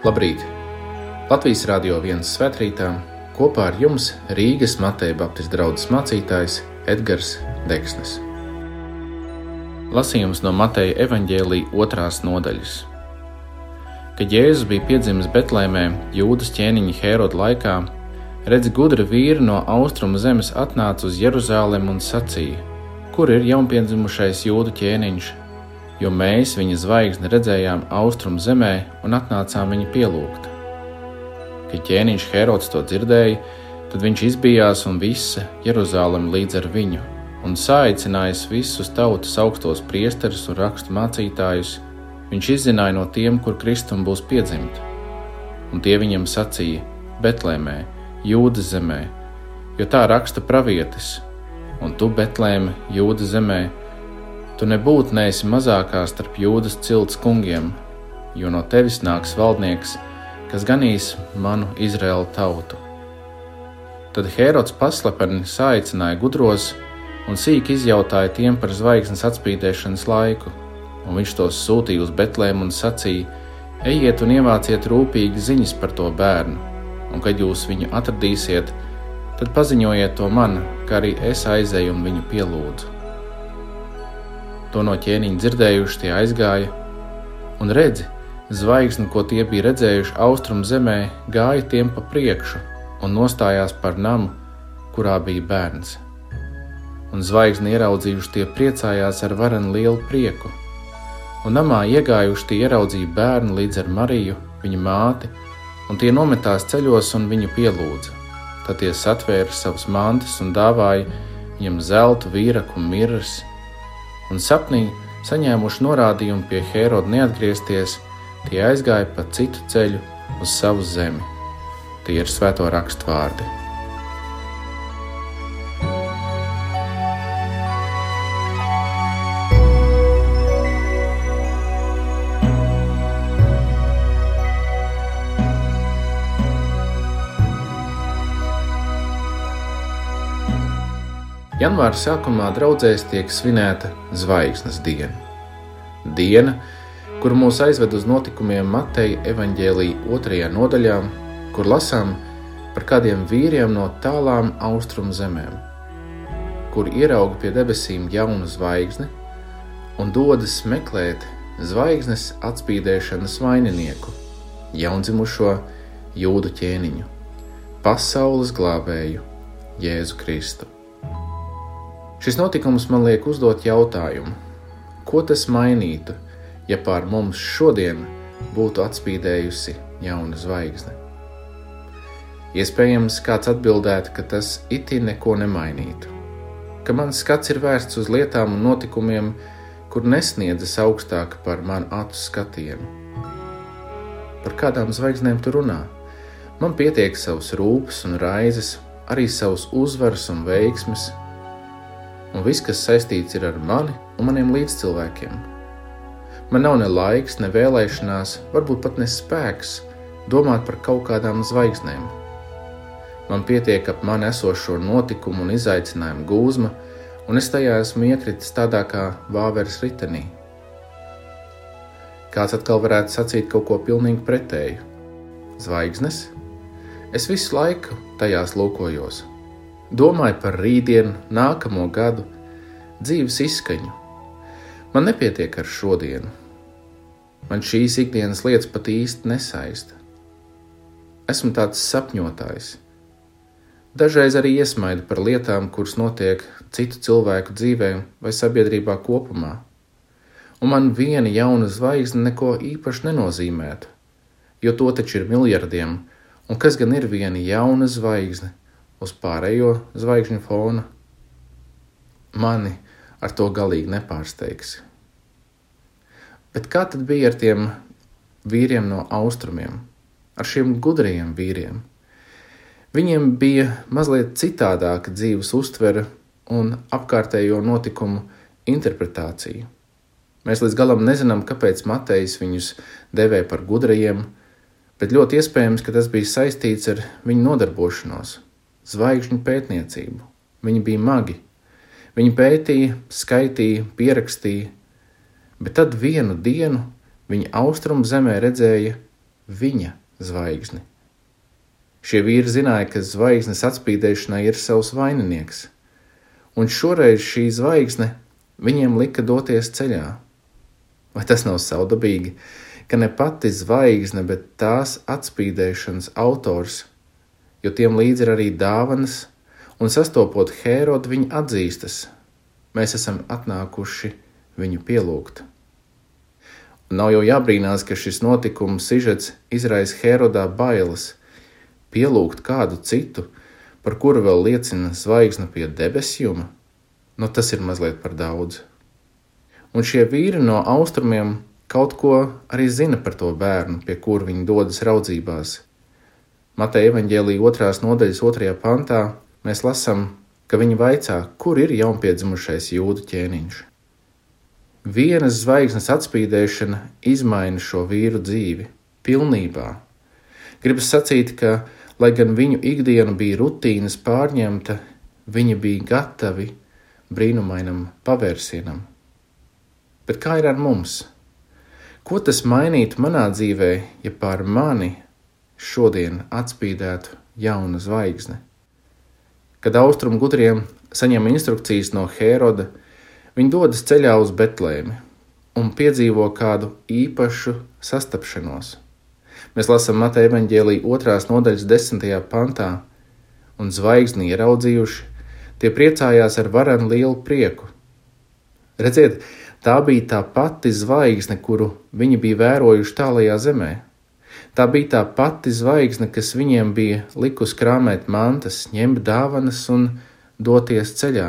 Labrīt! Latvijas Rādio 1 svētkrītā kopā ar jums Rīgas Mateja Baptistu draugs mācītājs Edgars Deksnis. Lasījums no Mateja evaņģēlīja otrās nodaļas. Kad Jēzus bija piedzimis Betlēmē, Jūdas ķēniņa Hēroda laikā, redz gudra vīri no austrumu zemes atnāca uz Jeruzalem un sacīja: Kur ir jaunpiedzimušais jūdu ķēniņš, jo mēs viņa zvaigzni redzējām austrumu zemē un atnācām viņu pielūgt. Kad ķēniņš Herods to dzirdēja, tad viņš izbijās un visa Jeruzalem līdz ar viņu, un saicinājis visus tautas augstos priesterus un rakstu mācītājus, viņš izzināja no tiem, kur Kristum būs piedzimt. Un tie viņam sacīja: Betlēmē, Jūdas zemē, jo tā raksta pravietis, un tu, Betlēme, Jūdas zemē, Tu nebūtu neesi mazākā starp jūdas cilts kungiem, jo no tevis nāks valdnieks, kas ganīs manu Izraēlu tautu. Tad Hērods paslepeni saicināja gudros un sīki izjautāja tiem par zvaigznes atspīdēšanas laiku, un viņš tos sūtīja uz Betlēmu un sacīja: Ejiet un ievāciet rūpīgi ziņas par to bērnu, un kad jūs viņu atradīsiet, tad paziņojiet to man, kā arī es aizēju un viņu pielūdzu. To no ķēniņa dzirdējuši, tie aizgāja, un redzi, zvaigzni, ko tie bija redzējuši austrumu zemē, gāja tiem pa priekšu un nostājās par namu, kurā bija bērns. Un zvaigzni ieraudzījuši, tie priecājās ar varenu lielu prieku. Un namā iegājuši, tie ieraudzīja bērnu līdz ar Mariju, viņa māti, un tie nometās ceļos un viņu pielūdza. Tad tie satvēra savus mantas un dāvāja viņam zeltu, vīraku un mirras un sapnī saņēmuši norādījumu pie Heroda neatgriezties, tie aizgāja pa citu ceļu uz savu zemi. Tie ir svēto rakstu vārdi. Janvāra sākumā draudzēs tiek svinēta Zvaigznes diena. Diena, kur mūs aizved uz notikumiem Mateja evaņģēlīja otrajā nodaļā, kur lasām par kādiem vīriem no tālām austrumu zemēm, kur ierauga pie debesīm jaunu zvaigzni un dodas meklēt zvaigznes atspīdēšanas vaininieku, jaundzimušo jūdu ķēniņu, pasaules glābēju Jēzu Kristu. Šis notikums man liek uzdot jautājumu, ko tas mainītu, ja pār mums šodien būtu atspīdējusi jauna zvaigzne? Iespējams, kāds atbildētu, ka tas itī neko nemainītu, ka mans skats ir vērsts uz lietām un notikumiem, kur nesniedzas augstāk par manu acu skatienu. Par kādām zvaigznēm tu runā? Man pietiek savas rūpes un raizes, arī savas uzvaras un veiksmes, un viss, kas saistīts ar mani un maniem līdzcilvēkiem. Man nav ne laiks, ne vēlēšanās, varbūt pat ne spēks domāt par kaut kādām zvaigznēm. Man pietiek ap mani esošo notikumu un izaicinājumu gūzma, un es tajā esmu iekritis tādā kā vāveres ritenī. Kāds atkal varētu sacīt kaut ko pilnīgi pretēju. Zvaigznes? Es visu laiku tajās lūkojos, domāju par rītdienu, nākamo gadu, dzīves izskaņu. Man nepietiek ar šodienu. Man šīs ikdienas lietas pat īsti nesaista. Esmu tāds sapņotājs. Dažreiz arī iesmaidu par lietām, kuras notiek citu cilvēku dzīvē vai sabiedrībā kopumā. Un man viena jauna zvaigzne neko īpaši nenozīmētu, jo to taču ir miljardiem, un kas gan ir viena jauna zvaigzne, uz pārējo zvaigžņu fona, mani ar to galīgi nepārsteigs. Bet kā tad bija ar tiem vīriem no austrumiem, ar šiem gudrajiem vīriem? Viņiem bija mazliet citādāka dzīves uztvere un apkārtējo notikumu interpretācija. Mēs līdz galam nezinām, kāpēc Matejs viņus devē par gudrajiem, bet ļoti iespējams, ka tas bija saistīts ar viņu nodarbošanos zvaigžņu pētniecību. Viņi bija magi. Viņi pētīja, skaitīja, pierakstīja, bet tad vienu dienu viņi austrumu zemē redzēja viņa zvaigzni. Šie vīri zināja, ka zvaigznes atspīdēšanai ir savs vaininieks, un šoreiz šī zvaigzne viņiem lika doties ceļā. Vai tas nav saudabīgi, ka ne pati zvaigzne, bet tās atspīdēšanas autors, jo tiem līdzi ir arī dāvanas, un sastopot Hērodu, viņi atzīstas, mēs esam atnākuši viņu pielūgt. Un nav jau jābrīnās, ka šis notikums sižets izraisa Hērodā bailes pielūgt kādu citu, par kuru vēl liecina zvaigzne pie debesjuma, nu tas ir mazliet par daudz. Un šie vīri no austrumiem kaut ko arī zina par to bērnu, pie kura viņi dodas raudzībās. Mateja evaņģēlīja otrās nodaļas otrajā pantā mēs lasām, ka viņi vaicā, kur ir jaunpiedzimušais jūdu ķēniņš. Vienas zvaigznes atspīdēšana izmaina šo vīru dzīvi pilnībā. Gribas sacīt, ka Lai gan viņu ikdiena bija rutīnas pārņemta, viņi bija gatavi brīnumainam pavērsienam. Bet kā ir ar mums? Ko tas mainītu manā dzīvē, ja pār mani šodien atspīdētu jauna zvaigzne? Kad austrumu gudriem saņem instrukcijas no Hēroda, viņi dodas ceļā uz Betlēmi un piedzīvo kādu īpašu sastapšanos. Mēs lasām Mateja evaņģēlīja otrās nodaļas desmitajā pantā, un zvaigzni ieraudzījuši, tie priecājās ar varenu lielu prieku. Redziet, tā bija tā pati zvaigzne, kuru viņi bija vērojuši tālajā zemē. Tā bija tā pati zvaigzne, kas viņiem bija likus krāmēt mantas, ņemt dāvanas un doties ceļā.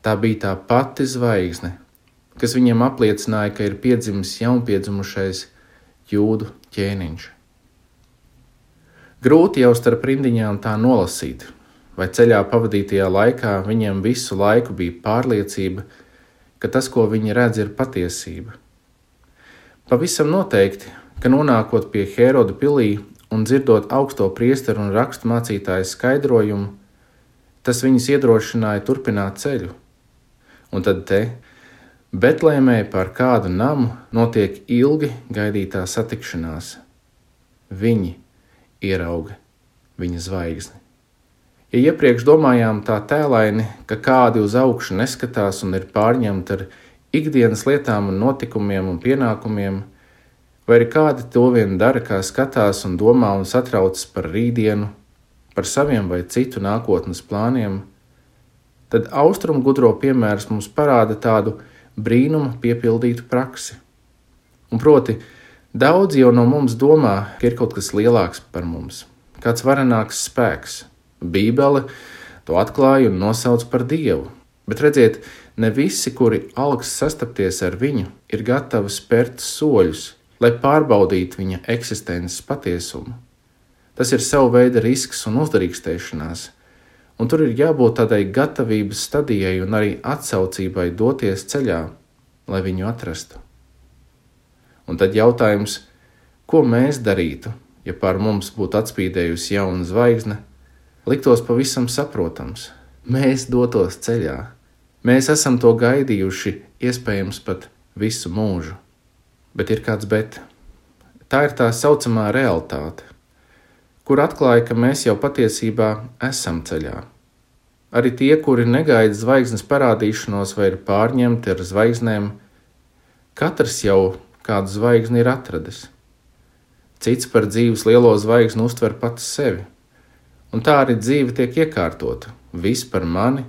Tā bija tā pati zvaigzne, kas viņiem apliecināja, ka ir piedzimis jaunpiedzimušais jūdu ķēniņš. Grūti jau starp rindiņām tā nolasīt, vai ceļā pavadītajā laikā viņiem visu laiku bija pārliecība, ka tas, ko viņi redz, ir patiesība. Pavisam noteikti, ka nonākot pie Heroda pilī un dzirdot augsto priesteru un rakstu mācītāju skaidrojumu, tas viņus iedrošināja turpināt ceļu. Un tad te Betlēmē par kādu namu notiek ilgi gaidītā satikšanās. Viņi ierauga viņa zvaigzni. Ja iepriekš domājām tā tēlaini, ka kādi uz augšu neskatās un ir pārņemti ar ikdienas lietām un notikumiem un pienākumiem, vai arī kādi to vien dara, kā skatās un domā un satraucas par rītdienu, par saviem vai citu nākotnes plāniem, tad austrumu gudro piemērs mums parāda tādu brīnuma piepildītu praksi. Un proti, daudz jau no mums domā, ka ir kaut kas lielāks par mums, kāds varenāks spēks. Bībele to atklāja un nosauc par dievu. Bet redziet, ne visi, kuri algs sastapties ar viņu, ir gatavi spērt soļus, lai pārbaudītu viņa eksistences patiesumu. Tas ir sava veida risks un uzdrīkstēšanās, un tur ir jābūt tādai gatavības stadijai un arī atsaucībai doties ceļā, lai viņu atrastu. Un tad jautājums, ko mēs darītu, ja pār mums būtu atspīdējusi jauna zvaigzne, liktos pavisam saprotams. Mēs dotos ceļā, mēs esam to gaidījuši, iespējams, pat visu mūžu. Bet ir kāds bet. Tā ir tā saucamā realitāte, kur atklāja, ka mēs jau patiesībā esam ceļā. Arī tie, kuri negaida zvaigznes parādīšanos vai ir pārņemti ar zvaigznēm, katrs jau kādu zvaigzni ir atradis. Cits par dzīves lielo zvaigzni uztver pats sevi, un tā arī dzīve tiek iekārtota, viss par mani,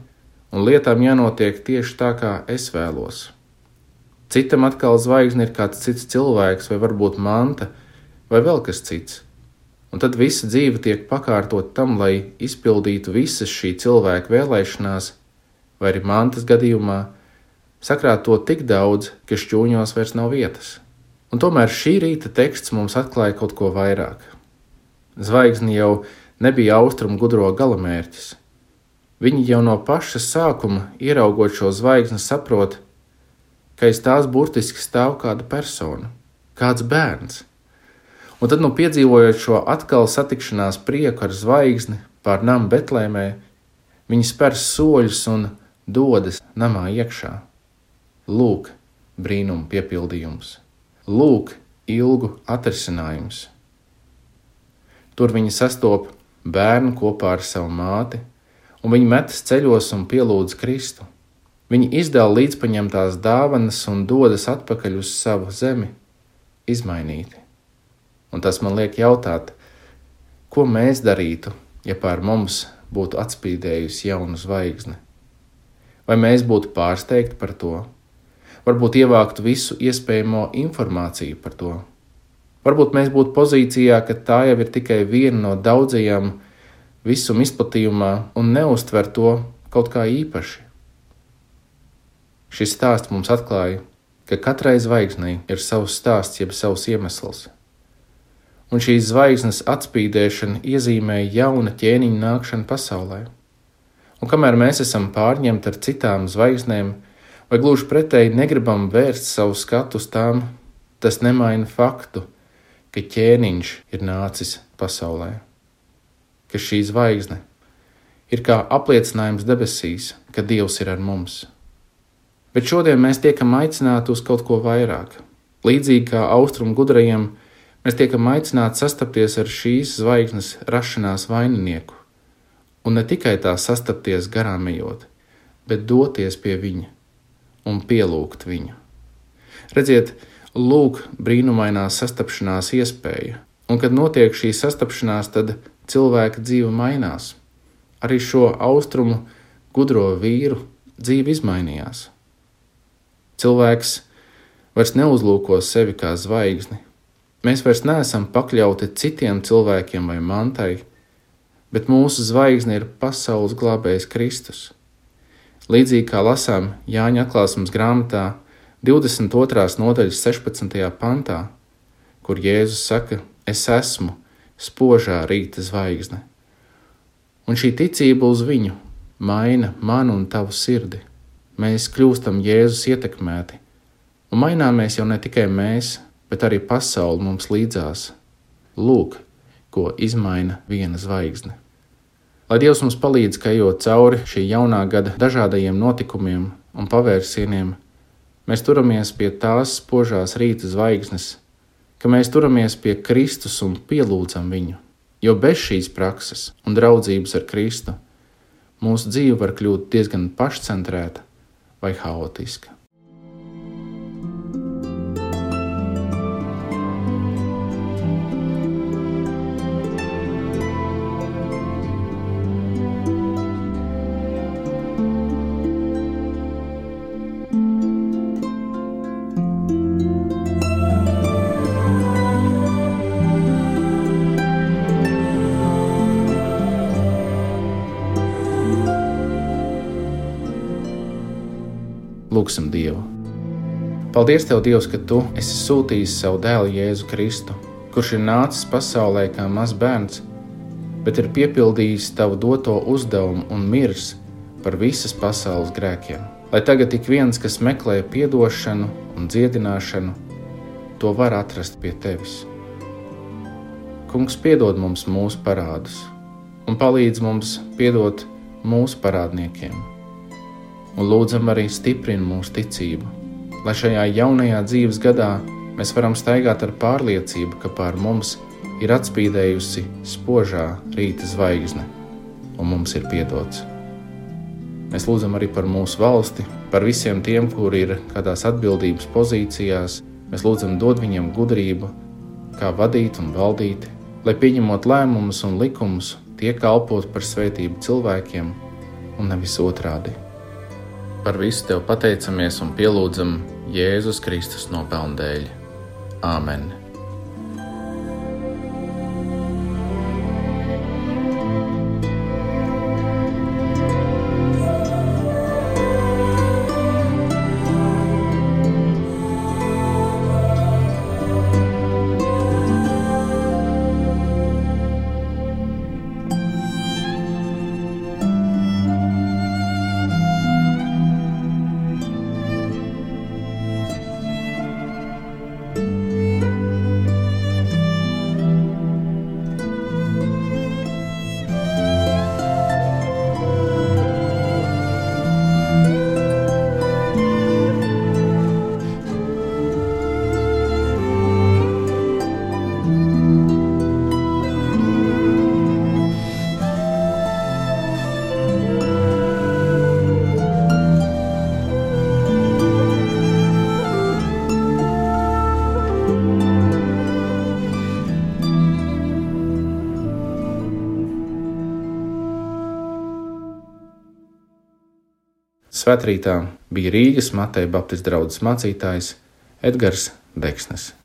un lietām jānotiek tieši tā, kā es vēlos. Citam atkal zvaigzne ir kāds cits cilvēks, vai varbūt manta, vai vēl kas cits un tad visa dzīve tiek pakārtot tam, lai izpildītu visas šī cilvēka vēlēšanās, vai arī mantas gadījumā, sakrāt to tik daudz, ka šķūņos vairs nav vietas. Un tomēr šī rīta teksts mums atklāja kaut ko vairāk. Zvaigzni jau nebija austrumu gudro galamērķis. Viņi jau no paša sākuma, ieraugot šo zvaigzni, saprot, ka aiz tās burtiski stāv kāda persona, kāds bērns Un tad, nu, piedzīvojot šo atkal satikšanās prieku ar zvaigzni pār namu Betlēmē, viņi spēr soļus un dodas namā iekšā. Lūk, brīnuma piepildījums! Lūk, ilgu atrisinājums. Tur viņa sastopas bērnu kopā ar savu māti, un viņi metas ceļos un pielūdz Kristu. Viņi izdala līdzpaņemtās dāvanas un dodas atpakaļ uz savu zemi, izmainīti. Un tas man liek jautāt, ko mēs darītu, ja pār mums būtu atspīdējusi jauna zvaigzne? Vai mēs būtu pārsteigti par to? Varbūt ievāktu visu iespējamo informāciju par to. Varbūt mēs būtu pozīcijā, ka tā jau ir tikai viena no daudzajām visuma izplatījumā un neuztver to kaut kā īpaši. Šis stāsts mums atklāja, ka katrai zvaigznei ir savs stāsts, jeb savs iemesls. Un šīs zvaigznes atspīdēšana iezīmēja jauna ķēniņa nākšanu pasaulē. Un kamēr mēs esam pārņemti ar citām zvaigznēm, vai gluži pretēji negribam vērst savu skatu uz tām, tas nemaina faktu, ka ķēniņš ir nācis pasaulē, ka šī zvaigzne ir kā apliecinājums debesīs, ka Dievs ir ar mums. Bet šodien mēs tiekam aicināti uz kaut ko vairāk. Līdzīgi kā austrumu gudrajiem, mēs tiekam aicināti sastapties ar šīs zvaigznes rašanās vaininieku, un ne tikai tā sastapties garām ejot, bet doties pie viņa un pielūgt viņu. Redziet, lūk, brīnumainā sastapšanās iespēja, un kad notiek šī sastapšanās, tad cilvēka dzīve mainās. Arī šo austrumu gudro vīru dzīve izmainījās. Cilvēks vairs neuzlūko sevi kā zvaigzni. Mēs vairs neesam pakļauti citiem cilvēkiem vai mantai, bet mūsu zvaigzne ir pasaules glābējs Kristus. Līdzīgi kā lasām Jāņa atklāsmes grāmatā, 22. nodaļas 16. pantā, kur Jēzus saka: Es esmu spožā rīta zvaigzne. Un šī ticība uz viņu maina manu un tavu sirdi. Mēs kļūstam Jēzus ietekmēti, un maināmies jau ne tikai mēs, bet arī pasaule mums līdzās. Lūk, ko izmaina viena zvaigzne. Lai Dievs mums palīdz, ka ejot cauri šī jaunā gada dažādajiem notikumiem un pavērsieniem, mēs turamies pie tās spožās rīta zvaigznes, ka mēs turamies pie Kristus un pielūdzam viņu. Jo bez šīs prakses un draudzības ar Kristu mūsu dzīve var kļūt diezgan pašcentrēta vai haotiska. Lūksim Dievu! Paldies, Tev, Dievs, ka Tu esi sūtījis savu dēlu Jēzu Kristu, kurš ir nācis pasaulē kā mazs bērns, bet ir piepildījis Tavu doto uzdevumu un miris par visas pasaules grēkiem. Lai tagad ik viens, kas meklē atdošanu un dziedināšanu, to var atrast pie Tevis. Kungs piedod mums mūsu parādus un palīdz mums piedot mūsu parādniekiem un lūdzam arī stiprina mūsu ticību, lai šajā jaunajā dzīves gadā mēs varam staigāt ar pārliecību, ka pār mums ir atspīdējusi spožā rīta zvaigzne, un mums ir piedots. Mēs lūdzam arī par mūsu valsti, par visiem tiem, kuri ir kādās atbildības pozīcijās. Mēs lūdzam, dod viņiem gudrību, kā vadīt un valdīt, lai pieņemot lēmumus un likumus, tie kalpot par svētību cilvēkiem un nevis otrādi. Par visu tev pateicamies un pielūdzam Jēzus Kristus nopelnu dēļ. Āmen! Svētrītā bija Rīgas Mateja Baptistu draugas mācītājs Edgars Deksnes.